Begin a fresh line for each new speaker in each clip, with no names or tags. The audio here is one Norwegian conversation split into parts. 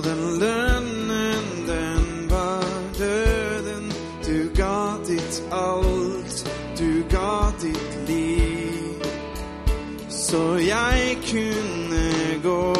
den lønnen, den var døden. Du ga ditt alt, du ga ditt liv, så jeg kunne gå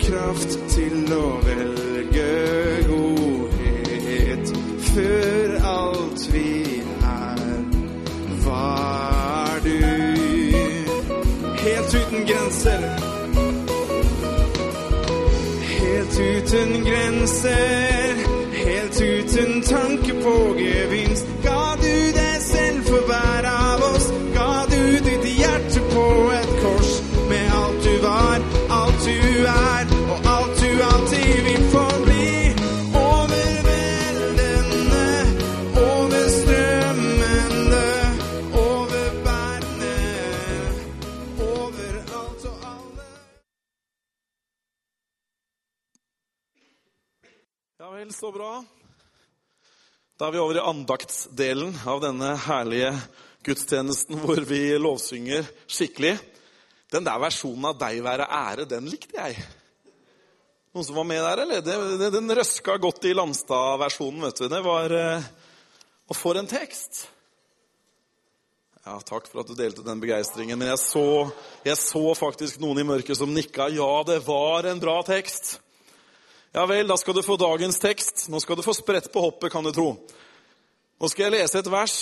kraft til å velge godhet. Før alt vi er, var du. Helt uten grenser. Helt uten grenser. Helt uten tanke på gevinst.
Så bra. Da er vi over i andaktsdelen av denne herlige gudstjenesten hvor vi lovsynger skikkelig. Den der versjonen av 'Deg være ære', den likte jeg. Noen som var med der, eller? Den røska godt i Landstad-versjonen, vet du. Det var eh, Og for en tekst! Ja, takk for at du delte den begeistringen. Men jeg så, jeg så faktisk noen i mørket som nikka. Ja, det var en bra tekst. Ja vel, da skal du få dagens tekst. Nå skal du få spredt på hoppet, kan du tro. Nå skal jeg lese et vers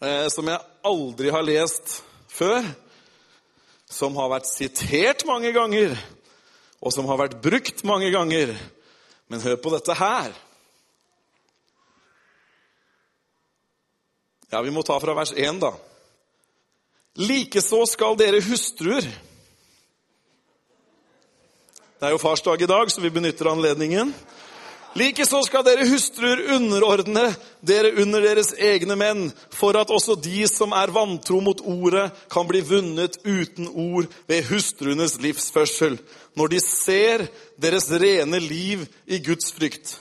eh, som jeg aldri har lest før. Som har vært sitert mange ganger, og som har vært brukt mange ganger. Men hør på dette her. Ja, vi må ta fra vers 1, da. Likeså skal dere hustruer Det er jo farsdag i dag, så vi benytter anledningen. Likeså skal dere hustruer underordne dere under deres egne menn, for at også de som er vantro mot ordet, kan bli vunnet uten ord ved hustruenes livsførsel, når de ser deres rene liv i Guds frykt.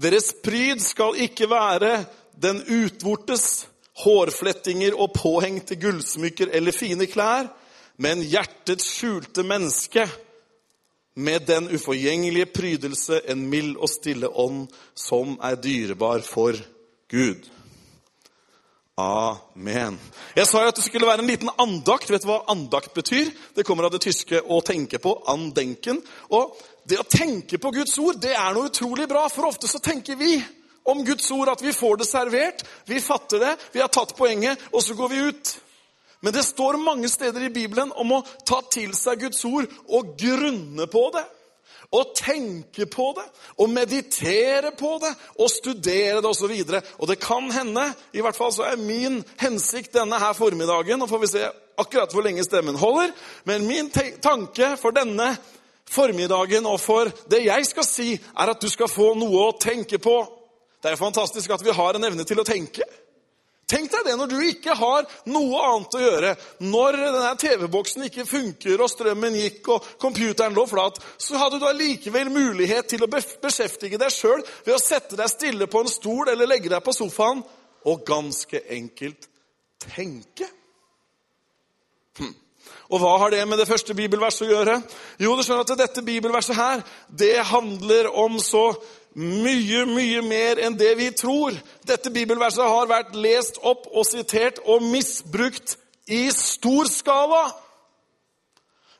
Deres pryd skal ikke være den utvortes, hårflettinger og påhengte gullsmykker eller fine klær, men hjertets skjulte menneske, med den uforgjengelige prydelse, en mild og stille ånd, som er dyrebar for Gud. Amen. Jeg sa jo at det skulle være en liten andakt. Vet du hva andakt betyr? Det kommer av det tyske 'å tenke på', andenken. Og det å tenke på Guds ord, det er noe utrolig bra, for ofte så tenker vi om Guds ord at vi får det servert, vi fatter det, vi har tatt poenget, og så går vi ut. Men det står mange steder i Bibelen om å ta til seg Guds ord og grunne på det. Og tenke på det, og meditere på det, og studere det osv. Og, så og det kan hende, i hvert fall så er min hensikt denne her formiddagen Nå får vi se akkurat hvor lenge stemmen holder. Men min tanke for denne formiddagen og for det jeg skal si, er at du skal få noe å tenke på. Det er fantastisk at vi har en evne til å tenke. Tenk deg det når du ikke har noe annet å gjøre. Når denne TV-boksen ikke funker, og strømmen gikk, og computeren lå flat, så hadde du allikevel mulighet til å beskjeftige deg sjøl ved å sette deg stille på en stol eller legge deg på sofaen og ganske enkelt tenke. Hm. Og hva har det med det første bibelverset å gjøre? Jo, du skjønner at dette bibelverset her, det handler om så mye, mye mer enn det vi tror. Dette bibelverset har vært lest opp og sitert og misbrukt i stor skala.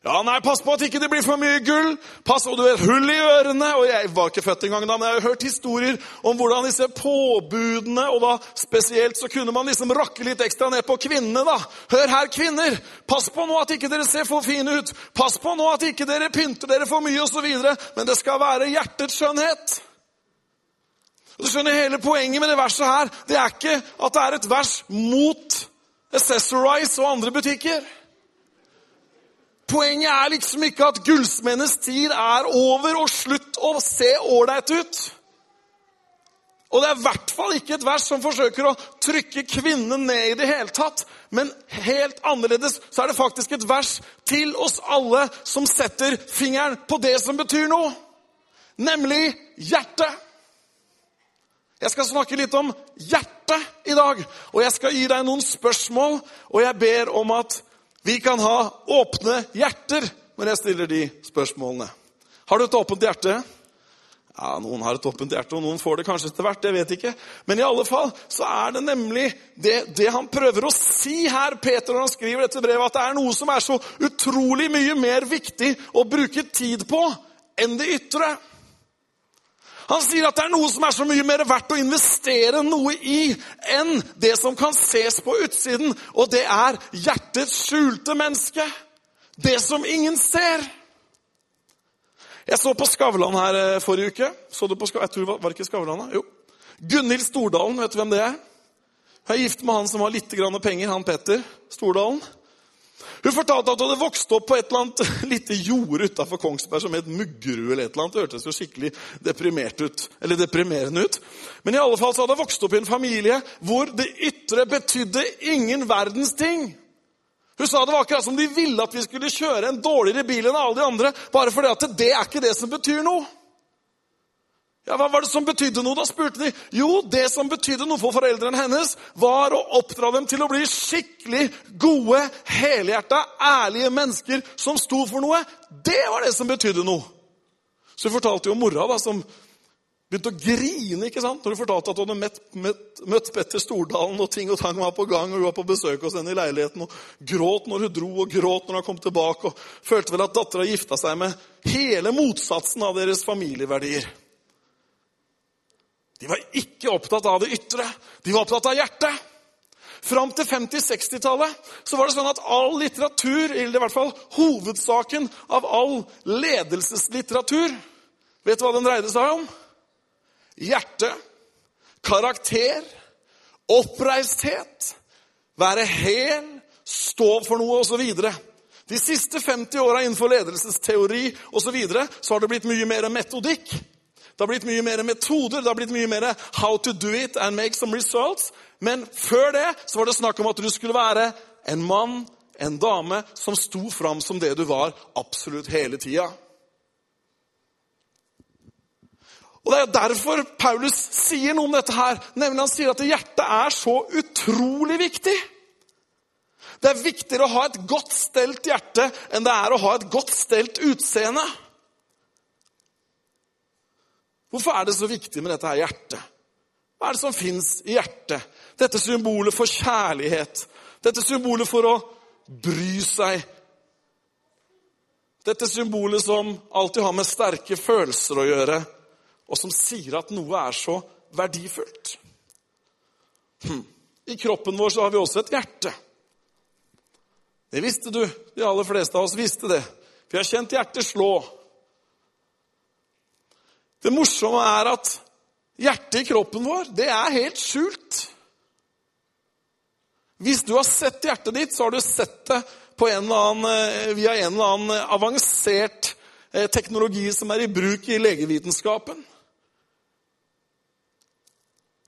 Ja, nei, Pass på at ikke det blir for mye gull. Pass på du har hull i ørene. Og Jeg var ikke født engang da, men jeg har hørt historier om hvordan disse påbudene Og da spesielt så kunne man liksom rakke litt ekstra ned på kvinnene. da. Hør her, kvinner! Pass på nå at ikke dere ser for fine ut. Pass på nå at ikke dere pynter dere for mye osv. Men det skal være hjertets skjønnhet. Du skjønner, Hele poenget med det verset her, det er ikke at det er et vers mot Accessorize og andre butikker. Poenget er liksom ikke at gullsmedenes tid er over og slutt å se ålreit ut. Og det er i hvert fall ikke et vers som forsøker å trykke kvinnen ned i det hele tatt. Men helt annerledes så er det faktisk et vers til oss alle som setter fingeren på det som betyr noe. Nemlig hjertet. Jeg skal snakke litt om hjertet i dag. Og jeg skal gi deg noen spørsmål, og jeg ber om at vi kan ha åpne hjerter når jeg stiller de spørsmålene. Har du et åpent hjerte? Ja, Noen har et åpent hjerte, og noen får det kanskje etter hvert. jeg vet ikke. Men i alle fall så er det nemlig det, det han prøver å si her, Peter, når han skriver dette brevet, at det er noe som er så utrolig mye mer viktig å bruke tid på enn det ytre. Han sier at det er noe som er så mye mer verdt å investere noe i enn det som kan ses på utsiden, og det er hjertets skjulte menneske. Det som ingen ser. Jeg så på Skavlan her eh, forrige uke. Så du på Skavlan? Jeg tror, Var det ikke Skavlan? da? Jo. Gunhild Stordalen, vet du hvem det er? Hun er gift med han som har litt penger, han Petter Stordalen. Hun fortalte at hun hadde vokst opp på et eller annet lite jorde utafor Kongsberg som het Muggerud. eller et eller annet. Det hørtes jo skikkelig deprimert ut, eller deprimerende ut. Men i alle fall så hadde hun vokst opp i en familie hvor det ytre betydde ingen verdens ting. Hun sa det var akkurat som de ville at vi skulle kjøre en dårligere bil enn alle de andre, bare fordi at det er ikke det som betyr noe. Ja, Hva var det som betydde noe, da, spurte de. Jo, det som betydde noe for foreldrene hennes, var å oppdra dem til å bli skikkelig gode, helhjerta, ærlige mennesker som sto for noe. Det var det som betydde noe. Så hun fortalte jo mora, da, som begynte å grine ikke sant? når hun fortalte at hun hadde møtt, møtt, møtt Petter Stordalen, og ting og tang var på gang, og hun var på besøk hos henne i leiligheten, og gråt når hun dro, og gråt når hun kom tilbake, og følte vel at dattera gifta seg med hele motsatsen av deres familieverdier. De var ikke opptatt av det ytre. De var opptatt av hjertet. Fram til 50-60-tallet så var det sånn at all litteratur, eller i hvert fall hovedsaken av all ledelseslitteratur Vet du hva den dreide seg om? Hjerte, karakter, oppreisthet, være hel, stå for noe osv. De siste 50 åra innenfor ledelsesteori og så, videre, så har det blitt mye mer metodikk. Det har blitt mye mer metoder, det har blitt mye mer how to do it and make some results. Men før det så var det snakk om at du skulle være en mann, en dame, som sto fram som det du var absolutt hele tida. Og Det er derfor Paulus sier noe om dette her. Nemlig Han sier at hjertet er så utrolig viktig. Det er viktigere å ha et godt stelt hjerte enn det er å ha et godt stelt utseende. Hvorfor er det så viktig med dette her hjertet? Hva er det som fins i hjertet? Dette symbolet for kjærlighet. Dette symbolet for å bry seg. Dette symbolet som alltid har med sterke følelser å gjøre, og som sier at noe er så verdifullt. Hm. I kroppen vår så har vi også et hjerte. Det visste du. De aller fleste av oss visste det. Vi har kjent hjertet slå. Det morsomme er at hjertet i kroppen vår, det er helt skjult. Hvis du har sett hjertet ditt, så har du sett det en annen, eh, via en eller annen avansert eh, teknologi som er i bruk i legevitenskapen.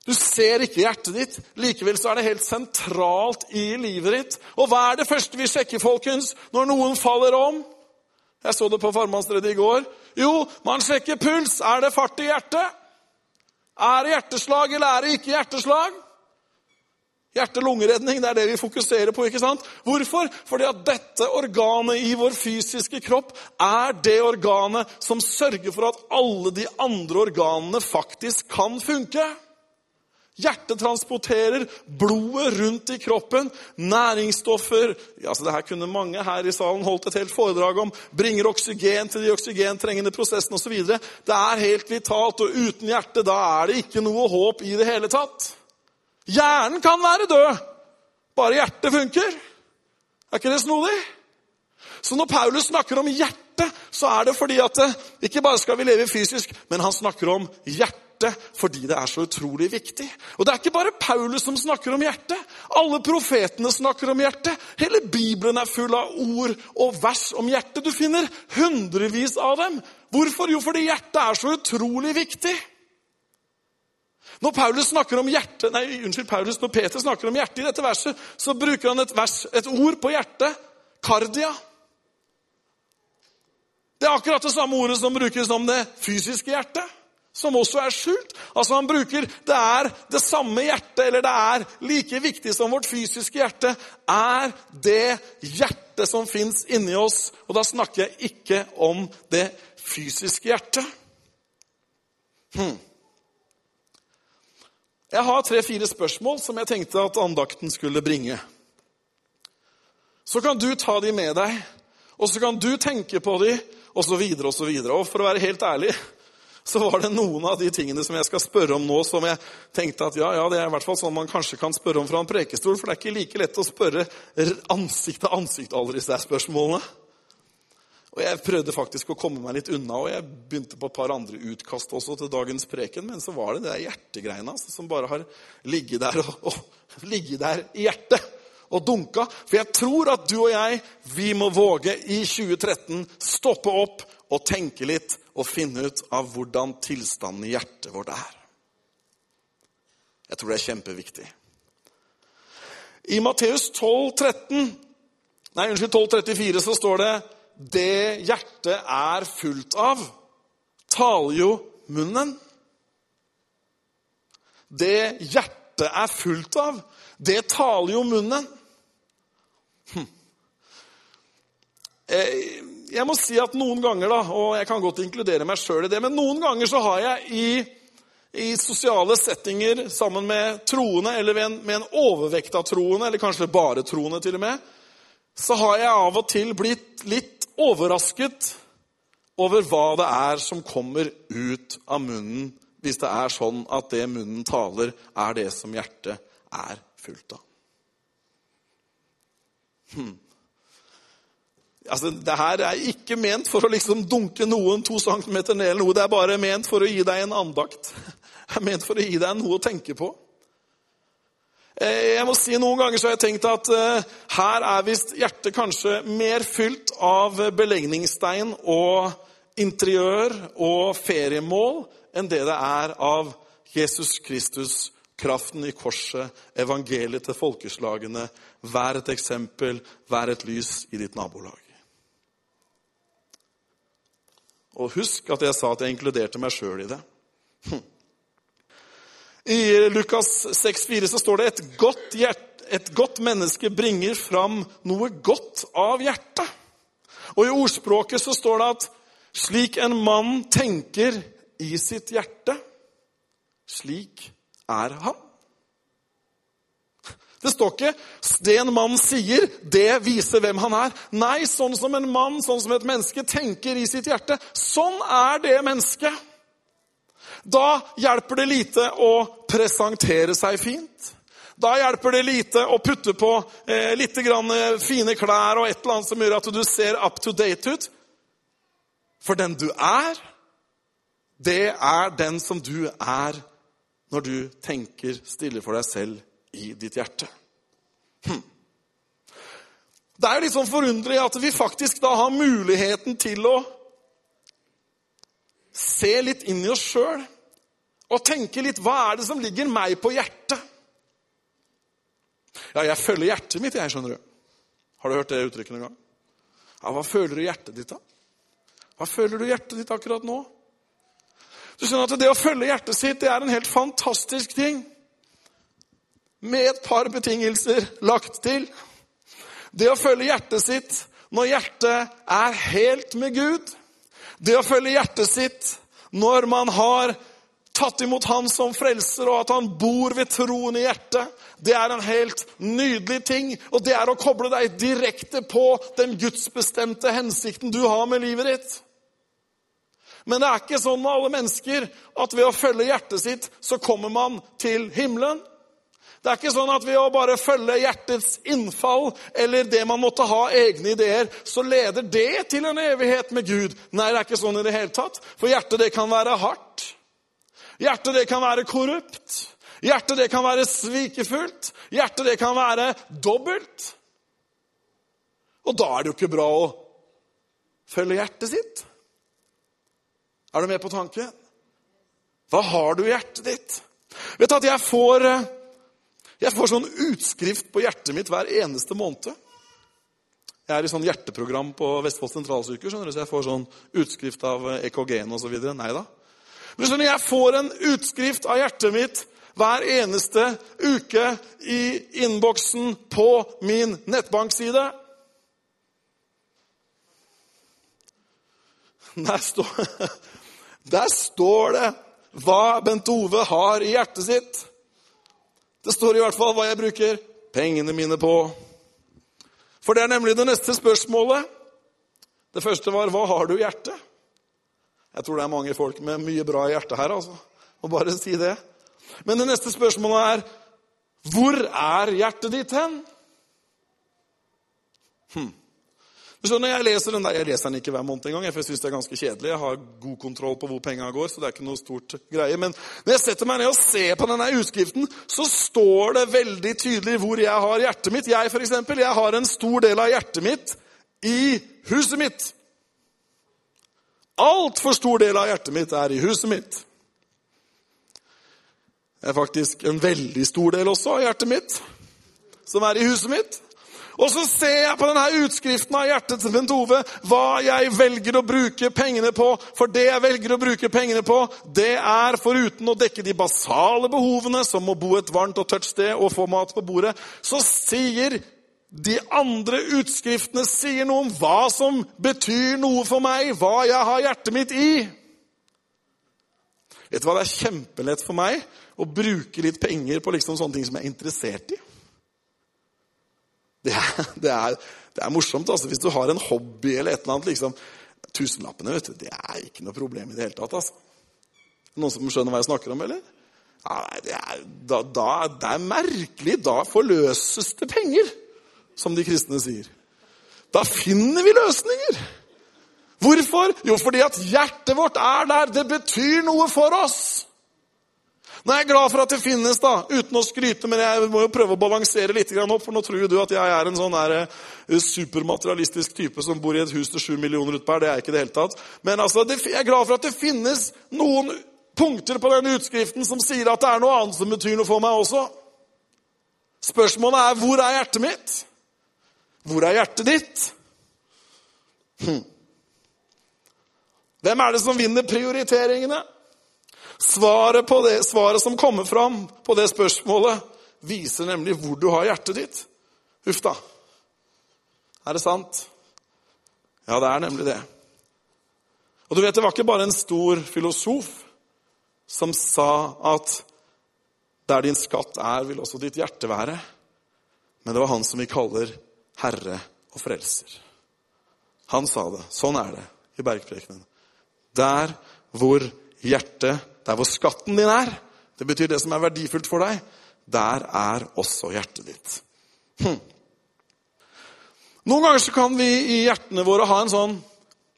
Du ser ikke hjertet ditt. Likevel så er det helt sentralt i livet ditt. Og hva er det første vi sjekker, folkens, når noen faller om? Jeg så det på farmannsredet i går. Jo, man sjekker puls. Er det fart i hjertet? Er det hjerteslag, eller er det ikke hjerteslag? Hjerte-lungeredning, det er det vi fokuserer på. ikke sant? Hvorfor? Fordi at dette organet i vår fysiske kropp er det organet som sørger for at alle de andre organene faktisk kan funke. Hjertet transporterer blodet rundt i kroppen, næringsstoffer altså det her kunne mange her i salen holdt et helt foredrag om. Bringer oksygen til de oksygentrengende prosessene osv. Det er helt vitalt, og uten hjertet da er det ikke noe håp i det hele tatt. Hjernen kan være død, bare hjertet funker. Er ikke det snodig? Så når Paulus snakker om hjertet, så er det fordi at ikke bare skal vi leve fysisk, men han snakker om hjertet hjertet fordi det er så utrolig viktig. Og det er ikke bare Paulus som snakker om hjertet. Alle profetene snakker om hjertet. Hele Bibelen er full av ord og vers om hjertet. Du finner hundrevis av dem. Hvorfor? Jo, fordi hjertet er så utrolig viktig. Når Paulus snakker om hjertet, nei, unnskyld, Paulus, når Peter snakker om hjertet i dette verset, så bruker han et, vers, et ord på hjertet. Kardia. Det er akkurat det samme ordet som brukes om det fysiske hjertet som også er skjult. Altså Han bruker det er det samme hjertet, eller det er like viktig som vårt fysiske hjerte, er det hjertet som fins inni oss. Og da snakker jeg ikke om det fysiske hjertet. Hmm. Jeg har tre-fire spørsmål som jeg tenkte at andakten skulle bringe. Så kan du ta de med deg, og så kan du tenke på de, osv., osv. Og, og for å være helt ærlig så var det noen av de tingene som jeg skal spørre om nå, som jeg tenkte at ja, ja, det er i hvert fall sånn man kanskje kan spørre om fra en prekestol. For det er ikke like lett å spørre ansikt til ansikt alle disse spørsmålene. Og Jeg prøvde faktisk å komme meg litt unna, og jeg begynte på et par andre utkast også til dagens preken, men så var det det hjertegreiene altså, som bare har ligget der, og, og, ligget der i hjertet og dunka. For jeg tror at du og jeg, vi må våge i 2013 stoppe opp og tenke litt og finne ut av hvordan tilstanden i hjertet vårt er. Jeg tror det er kjempeviktig. I Matteus 12, 13, nei, unnskyld, 12, 34 så står det det hjertet er fullt av, taler jo munnen. Det hjertet er fullt av, det taler jo munnen. Hm. Eh, jeg må si at noen ganger, da, og jeg kan godt inkludere meg sjøl i det, men noen ganger så har jeg i, i sosiale settinger sammen med troende, eller en, med en overvekt av troende, eller kanskje bare troende til og med, så har jeg av og til blitt litt overrasket over hva det er som kommer ut av munnen, hvis det er sånn at det munnen taler, er det som hjertet er fullt av. Hmm. Altså, det her er ikke ment for å liksom dunke noen to centimeter ned, eller noe. Det er bare ment for å gi deg en andakt. Det er ment for å gi deg noe å tenke på. Eh, jeg må si Noen ganger så har jeg tenkt at uh, her er visst hjertet kanskje mer fylt av belegningsstein og interiør og feriemål enn det det er av Jesus Kristus, kraften i korset, evangeliet til folkeslagene. Vær et eksempel, vær et lys i ditt nabolag. Og husk at jeg sa at jeg inkluderte meg sjøl i det. Hm. I Lukas 6,4 så står det et godt, hjerte, et godt menneske bringer fram noe godt av hjertet. Og i ordspråket så står det at slik en mann tenker i sitt hjerte, slik er han. Det står ikke 'det en mann sier, det viser hvem han er'. Nei, sånn som en mann, sånn som et menneske tenker i sitt hjerte, sånn er det mennesket. Da hjelper det lite å presentere seg fint. Da hjelper det lite å putte på eh, litt eh, fine klær og et eller annet som gjør at du ser up to date ut. For den du er, det er den som du er når du tenker stille for deg selv i ditt hjerte. Hm. Det er litt sånn forunderlig at vi faktisk da har muligheten til å se litt inn i oss sjøl og tenke litt hva er det som ligger meg på hjertet? Ja, jeg følger hjertet mitt, jeg, skjønner du. Har du hørt det uttrykket noen gang? Ja, Hva føler du i hjertet ditt, da? Hva føler du i hjertet ditt akkurat nå? Du skjønner at Det å følge hjertet sitt det er en helt fantastisk ting. Med et par betingelser lagt til. Det å følge hjertet sitt når hjertet er helt med Gud. Det å følge hjertet sitt når man har tatt imot Han som frelser, og at han bor ved troen i hjertet, det er en helt nydelig ting. Og det er å koble deg direkte på den gudsbestemte hensikten du har med livet ditt. Men det er ikke sånn med alle mennesker at ved å følge hjertet sitt, så kommer man til himmelen. Det er ikke sånn at ved å bare følge hjertets innfall eller det man måtte ha egne ideer, så leder det til en evighet med Gud. Nei, det er ikke sånn i det hele tatt. For hjertet, det kan være hardt. Hjertet, det kan være korrupt. Hjertet, det kan være svikefullt. Hjertet, det kan være dobbelt. Og da er det jo ikke bra å følge hjertet sitt. Er du med på tanken? Hva har du i hjertet ditt? Vet du at jeg får, eh, jeg får sånn utskrift på hjertet mitt hver eneste måned. Jeg er i sånn hjerteprogram på Vestfold sentralsykehus, så jeg får sånn utskrift av EKG-en osv. Nei da. Men skjønner, jeg får en utskrift av hjertet mitt hver eneste uke i innboksen på min nettbankside. Der står, der står det hva Bent Ove har i hjertet sitt. Det står i hvert fall hva jeg bruker pengene mine på. For det er nemlig det neste spørsmålet. Det første var 'Hva har du i hjertet?' Jeg tror det er mange folk med mye bra i hjertet her, altså. Må bare si det. Men det neste spørsmålet er 'Hvor er hjertet ditt hen?' Hm. Så når jeg leser den der, Jeg leser den ikke hver måned engang, for jeg syns det er ganske kjedelig. Jeg har god kontroll på hvor penga går, så det er ikke noe stort greie. Men når jeg setter meg ned og ser på denne utskriften, så står det veldig tydelig hvor jeg har hjertet mitt. Jeg for eksempel, jeg har en stor del av hjertet mitt i huset mitt. Altfor stor del av hjertet mitt er i huset mitt. Det er faktisk en veldig stor del også av hjertet mitt som er i huset mitt. Og så ser jeg på denne utskriften av hjertet til Bent Ove hva jeg velger å bruke pengene på. For det jeg velger å bruke pengene på, det er foruten å dekke de basale behovene, som å bo et varmt og tørt sted og få mat på bordet, så sier de andre utskriftene sier noe om hva som betyr noe for meg, hva jeg har hjertet mitt i. Vet du hva, Det er kjempelett for meg å bruke litt penger på liksom sånne ting som jeg er interessert i. Det er, det, er, det er, morsomt. altså. Hvis du har en hobby eller et eller annet liksom, Tusenlappene vet du, det er ikke noe problem i det hele tatt. altså. Noen som skjønner hva jeg snakker om, eller? Ja, det, er, da, da, det er merkelig. Da forløses det penger, som de kristne sier. Da finner vi løsninger. Hvorfor? Jo, fordi at hjertet vårt er der. Det betyr noe for oss. Nå er jeg glad for at det finnes, da, uten å skryte, men jeg må jo prøve å balansere litt opp, for nå tror du at jeg er en sånn der, uh, supermaterialistisk type som bor i et hus til sju millioner utpå her. Det er jeg ikke i det hele tatt. Men altså, jeg er glad for at det finnes noen punkter på denne utskriften som sier at det er noe annet som betyr noe for meg også. Spørsmålet er hvor er hjertet mitt? Hvor er hjertet ditt? Hm. Hvem er det som vinner prioriteringene? Svaret, det, svaret som kommer fram på det spørsmålet, viser nemlig hvor du har hjertet ditt. Huff da. Er det sant? Ja, det er nemlig det. Og du vet, Det var ikke bare en stor filosof som sa at der din skatt er, vil også ditt hjerte være. Men det var han som vi kaller Herre og Frelser. Han sa det. Sånn er det i bergprekenen. Der hvor hjertet der hvor skatten din er, det betyr det som er verdifullt for deg, der er også hjertet ditt. Hm. Noen ganger så kan vi i hjertene våre ha en sånn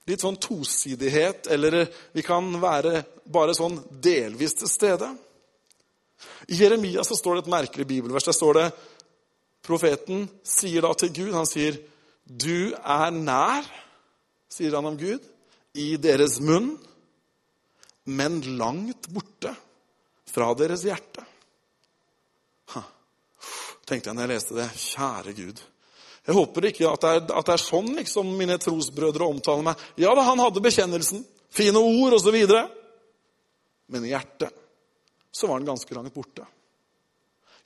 litt sånn tosidighet, eller vi kan være bare sånn delvis til stede. I Jeremia så står det et merkelig bibelvers. Der står det Profeten sier da til Gud Han sier, 'Du er nær', sier han om Gud, 'i deres munn, men langt borte fra deres hjerte'. Tenkte jeg når jeg leste det. Kjære Gud. Jeg håper ikke at det er, at det er sånn liksom, mine trosbrødre omtaler meg. Ja da, han hadde bekjennelsen, fine ord osv. Men i hjertet så var han ganske langt borte.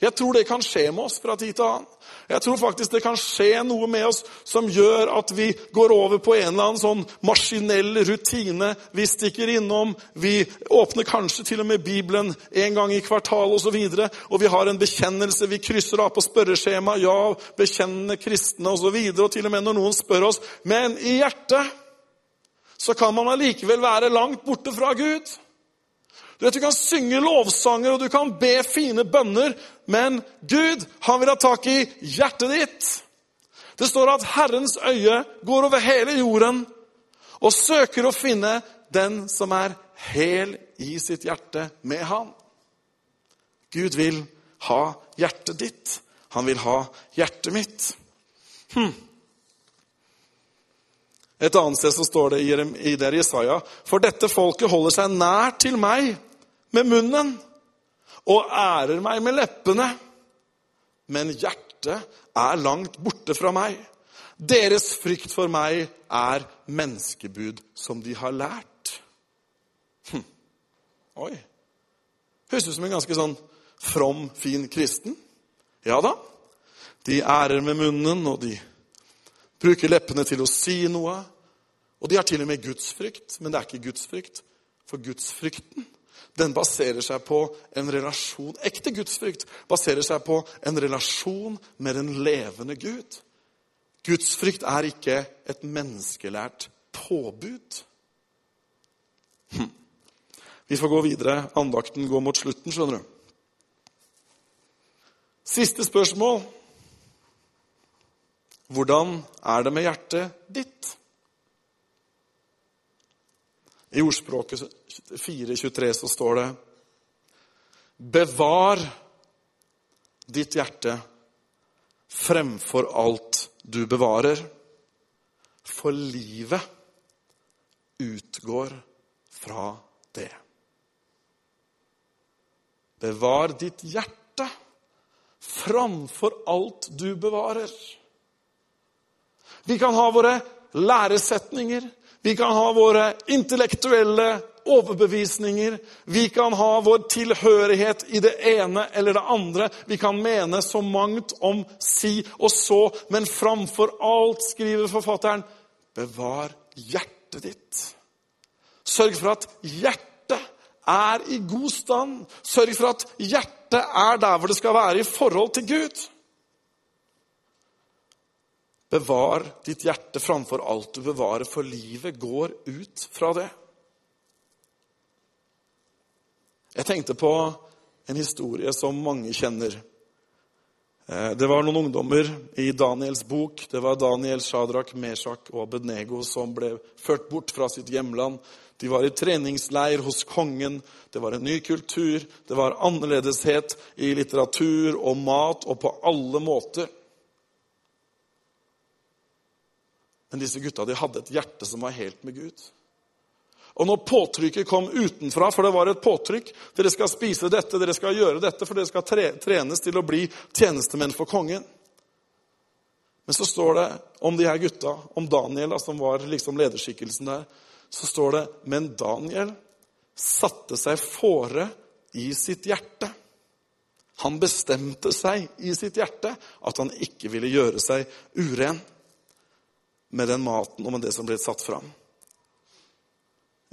Jeg tror det kan skje med oss fra tid til annen. Jeg tror faktisk det kan skje noe med oss som gjør at vi går over på en eller annen sånn maskinell rutine. Vi stikker innom, vi åpner kanskje til og med Bibelen en gang i kvartalet osv. Og, så videre, og vi har en bekjennelse, vi krysser av på spørreskjema. Ja, bekjennende kristne osv. Og, så videre, og til og med når noen spør oss. Men i hjertet så kan man allikevel være langt borte fra Gud. Du vet, du kan synge lovsanger og du kan be fine bønner, men Gud, han vil ha tak i hjertet ditt. Det står at Herrens øye går over hele jorden og søker å finne den som er hel i sitt hjerte med ham. Gud vil ha hjertet ditt. Han vil ha hjertet mitt. Hm. Et annet sted så står det i der Jesaja For dette folket holder seg nær til meg med munnen og ærer meg med leppene, men hjertet er langt borte fra meg. Deres frykt for meg er menneskebud som de har lært. Hm. Oi. Høres ut som en ganske sånn from, fin kristen. Ja da. De ærer med munnen, og de bruker leppene til å si noe. Og de har til og med gudsfrykt, men det er ikke gudsfrykt. For gudsfrykten, den baserer seg på en relasjon Ekte gudsfrykt baserer seg på en relasjon med den levende Gud. Gudsfrykt er ikke et menneskelært påbud. Hm. Vi får gå videre. Andakten går mot slutten, skjønner du. Siste spørsmål. Hvordan er det med hjertet ditt? I ordspråket 4.23 så står det Bevar ditt hjerte fremfor alt du bevarer, for livet utgår fra det. Bevar ditt hjerte framfor alt du bevarer. Vi kan ha våre læresetninger, vi kan ha våre intellektuelle overbevisninger. Vi kan ha vår tilhørighet i det ene eller det andre. Vi kan mene så mangt om si og så, men framfor alt, skriver forfatteren, bevar hjertet ditt. Sørg for at hjertet er i god stand. Sørg for at hjertet er der hvor det skal være i forhold til Gud. Bevar ditt hjerte framfor alt du bevarer, for livet går ut fra det. Jeg tenkte på en historie som mange kjenner. Eh, det var noen ungdommer i Daniels bok. Det var Daniel, Shadrach, Meshach og Abednego som ble ført bort fra sitt hjemland. De var i treningsleir hos kongen. Det var en ny kultur. Det var annerledeshet i litteratur og mat og på alle måter. Men disse gutta de hadde et hjerte som var helt med Gud. Og når påtrykket kom utenfra, for det var et påtrykk Dere skal spise dette, dere skal gjøre dette, for dere skal trenes til å bli tjenestemenn for kongen. Men så står det om de her gutta, om Daniel, som var liksom lederskikkelsen der, så står det Men Daniel satte seg fore i sitt hjerte. Han bestemte seg i sitt hjerte at han ikke ville gjøre seg uren med den maten og med det som ble satt fram.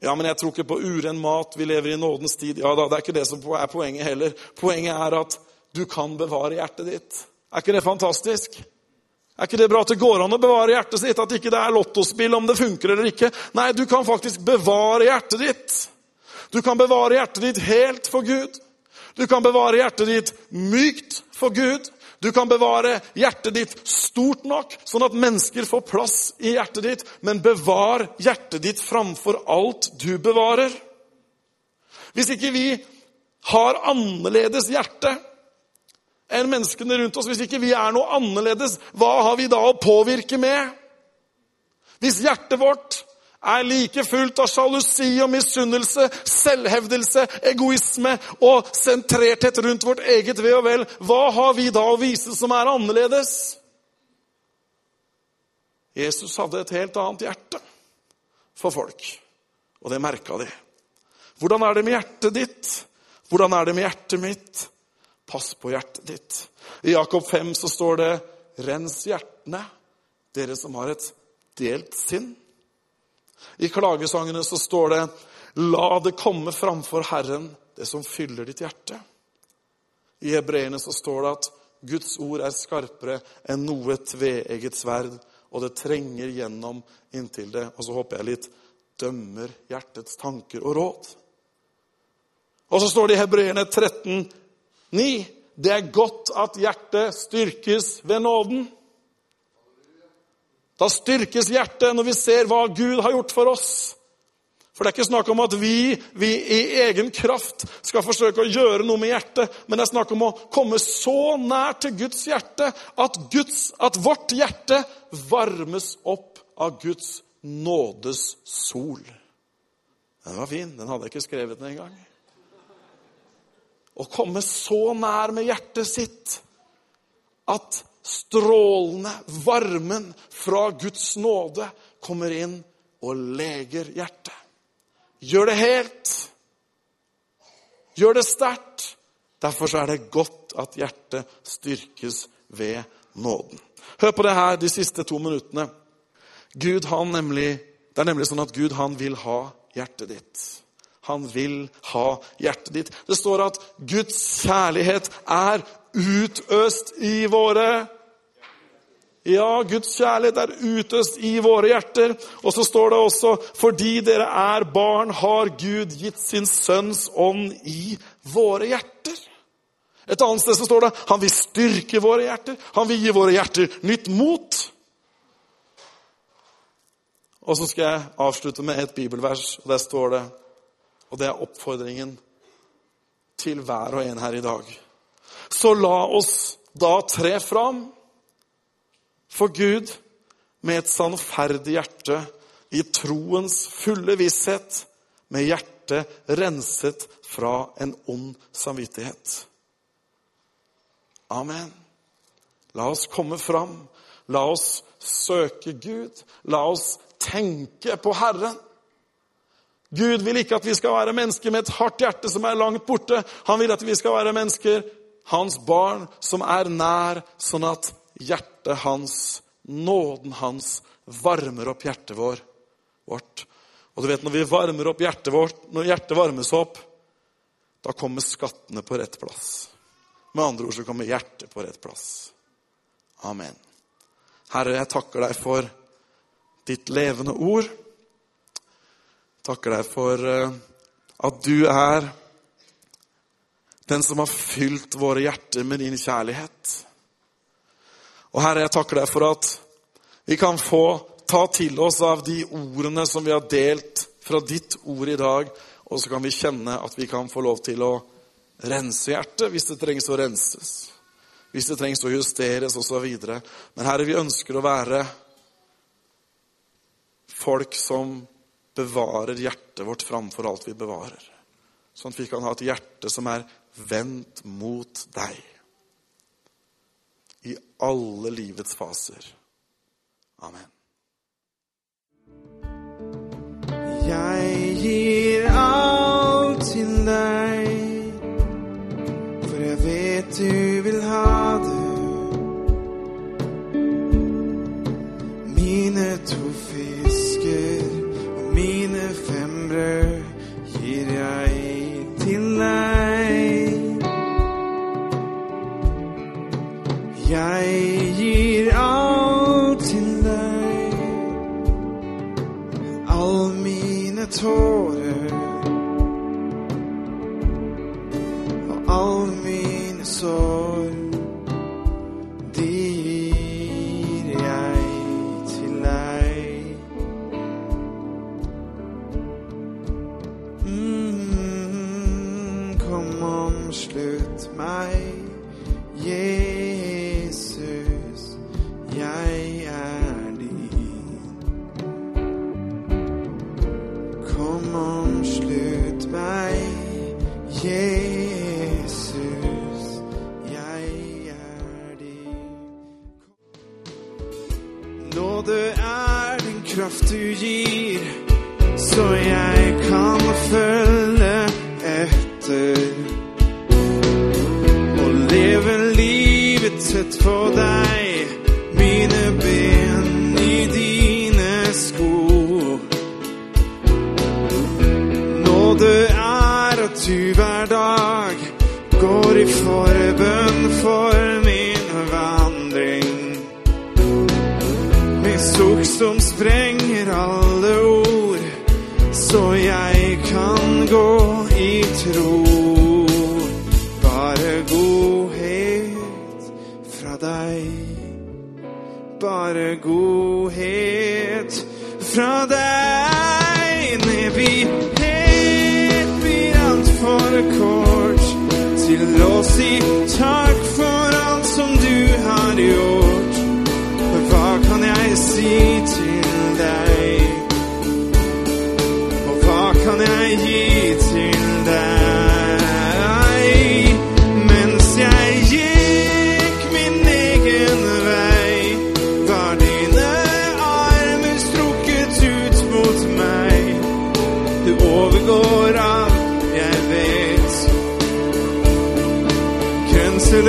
Ja, men jeg tror ikke på uren mat. Vi lever i nådens tid. Ja da, Det er ikke det som er poenget heller. Poenget er at du kan bevare hjertet ditt. Er ikke det fantastisk? Er ikke det bra at det går an å bevare hjertet sitt? At ikke det er lottospill om det funker eller ikke? Nei, du kan faktisk bevare hjertet ditt. Du kan bevare hjertet ditt helt for Gud. Du kan bevare hjertet ditt mykt for Gud. Du kan bevare hjertet ditt stort nok, sånn at mennesker får plass i hjertet ditt. Men bevar hjertet ditt framfor alt du bevarer. Hvis ikke vi har annerledes hjerte enn menneskene rundt oss, hvis ikke vi er noe annerledes, hva har vi da å påvirke med? Hvis hjertet vårt er like fullt av sjalusi og misunnelse, selvhevdelse, egoisme og sentrerthet rundt vårt eget ve og vel, hva har vi da å vise som er annerledes? Jesus hadde et helt annet hjerte for folk, og det merka de. Hvordan er det med hjertet ditt? Hvordan er det med hjertet mitt? Pass på hjertet ditt. I Jakob 5 så står det 'Rens hjertene, dere som har et delt sinn'. I klagesangene så står det 'La det komme framfor Herren, det som fyller ditt hjerte'. I hebreerne så står det at Guds ord er skarpere enn noe tveegget sverd, og det trenger gjennom inntil det, og så håper jeg litt, dømmer hjertets tanker og råd. Og så står det i Hebreerne 13, 9. Det er godt at hjertet styrkes ved nåden. Da styrkes hjertet når vi ser hva Gud har gjort for oss. For det er ikke snakk om at vi, vi i egen kraft skal forsøke å gjøre noe med hjertet, men det er snakk om å komme så nær til Guds hjerte at, Guds, at vårt hjerte varmes opp av Guds nådes sol. Den var fin. Den hadde jeg ikke skrevet ned engang å komme så nær med hjertet sitt at strålende varmen fra Guds nåde kommer inn og leger hjertet. Gjør det helt. Gjør det sterkt. Derfor er det godt at hjertet styrkes ved nåden. Hør på det her de siste to minuttene. Gud, han nemlig, det er nemlig sånn at Gud han vil ha hjertet ditt. Han vil ha hjertet ditt. Det står at Guds kjærlighet er utøst i våre Ja, Guds kjærlighet er utøst i våre hjerter. Og så står det også fordi dere er barn, har Gud gitt sin sønns ånd i våre hjerter. Et annet sted så står det han vil styrke våre hjerter. Han vil gi våre hjerter nytt mot. Og så skal jeg avslutte med et bibelvers, og der står det og det er oppfordringen til hver og en her i dag. Så la oss da tre fram for Gud med et sannferdig hjerte, i troens fulle visshet, med hjertet renset fra en ond samvittighet. Amen. La oss komme fram. La oss søke Gud. La oss tenke på Herren. Gud vil ikke at vi skal være mennesker med et hardt hjerte som er langt borte. Han vil at vi skal være mennesker, hans barn, som er nær, sånn at hjertet hans, nåden hans, varmer opp hjertet vårt. Og du vet, når vi varmer opp hjertet vårt, når hjertet varmes opp, da kommer skattene på rett plass. Med andre ord så kommer hjertet på rett plass. Amen. Herre, jeg takker deg for ditt levende ord takker deg for eh, at du er den som har fylt våre hjerter med din kjærlighet. Og Herre, jeg takker deg for at vi kan få ta til oss av de ordene som vi har delt fra ditt ord i dag, og så kan vi kjenne at vi kan få lov til å rense hjertet hvis det trengs å renses. Hvis det trengs å justeres osv. Men Herre, vi ønsker å være folk som bevarer hjertet vårt framfor alt vi bevarer. Sånn at vi kan ha et hjerte som er vendt mot deg. I alle livets faser. Amen.
Jeg gir alt til deg, for jeg vet du vil ha det. Livet tett på godhet fra deg.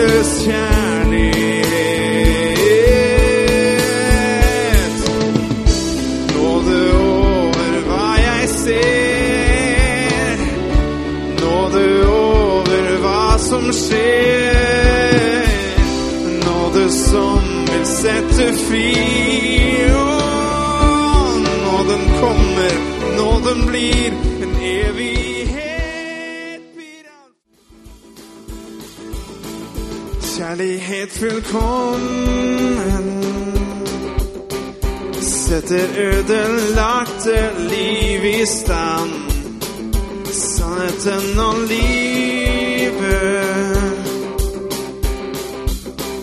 Grenseløs kjærlighet. Nåde over hva jeg ser. Nåde over hva som skjer. Nåde som vil sette fri. Nåden kommer, nåden blir Kjærlighet fullkommen setter ødelagte liv i stand. Sannheten og livet.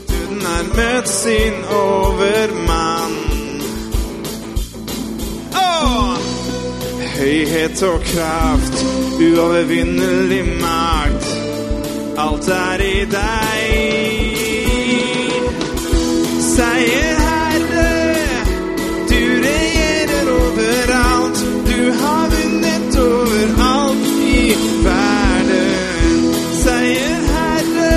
Døden er møtt sin overmann. Oh! Høyhet og kraft, uovervinnelig makt. Alt er i deg. Seier, Herre, du regjerer overalt. Du har vunnet overalt i verden. Seier, Herre,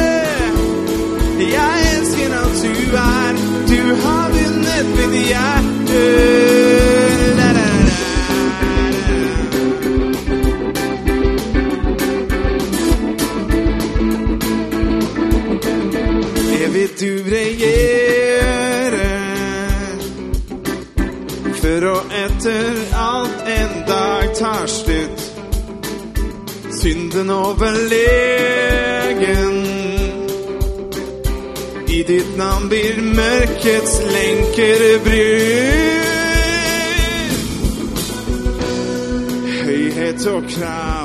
jeg elsker alt du er. Du har vunnet mitt hjerte. La, du regjere og etter alt en dag tar slutt. Synden overlegen I ditt navn blir mørkets lenker brutt Høyhet og uovervinnelig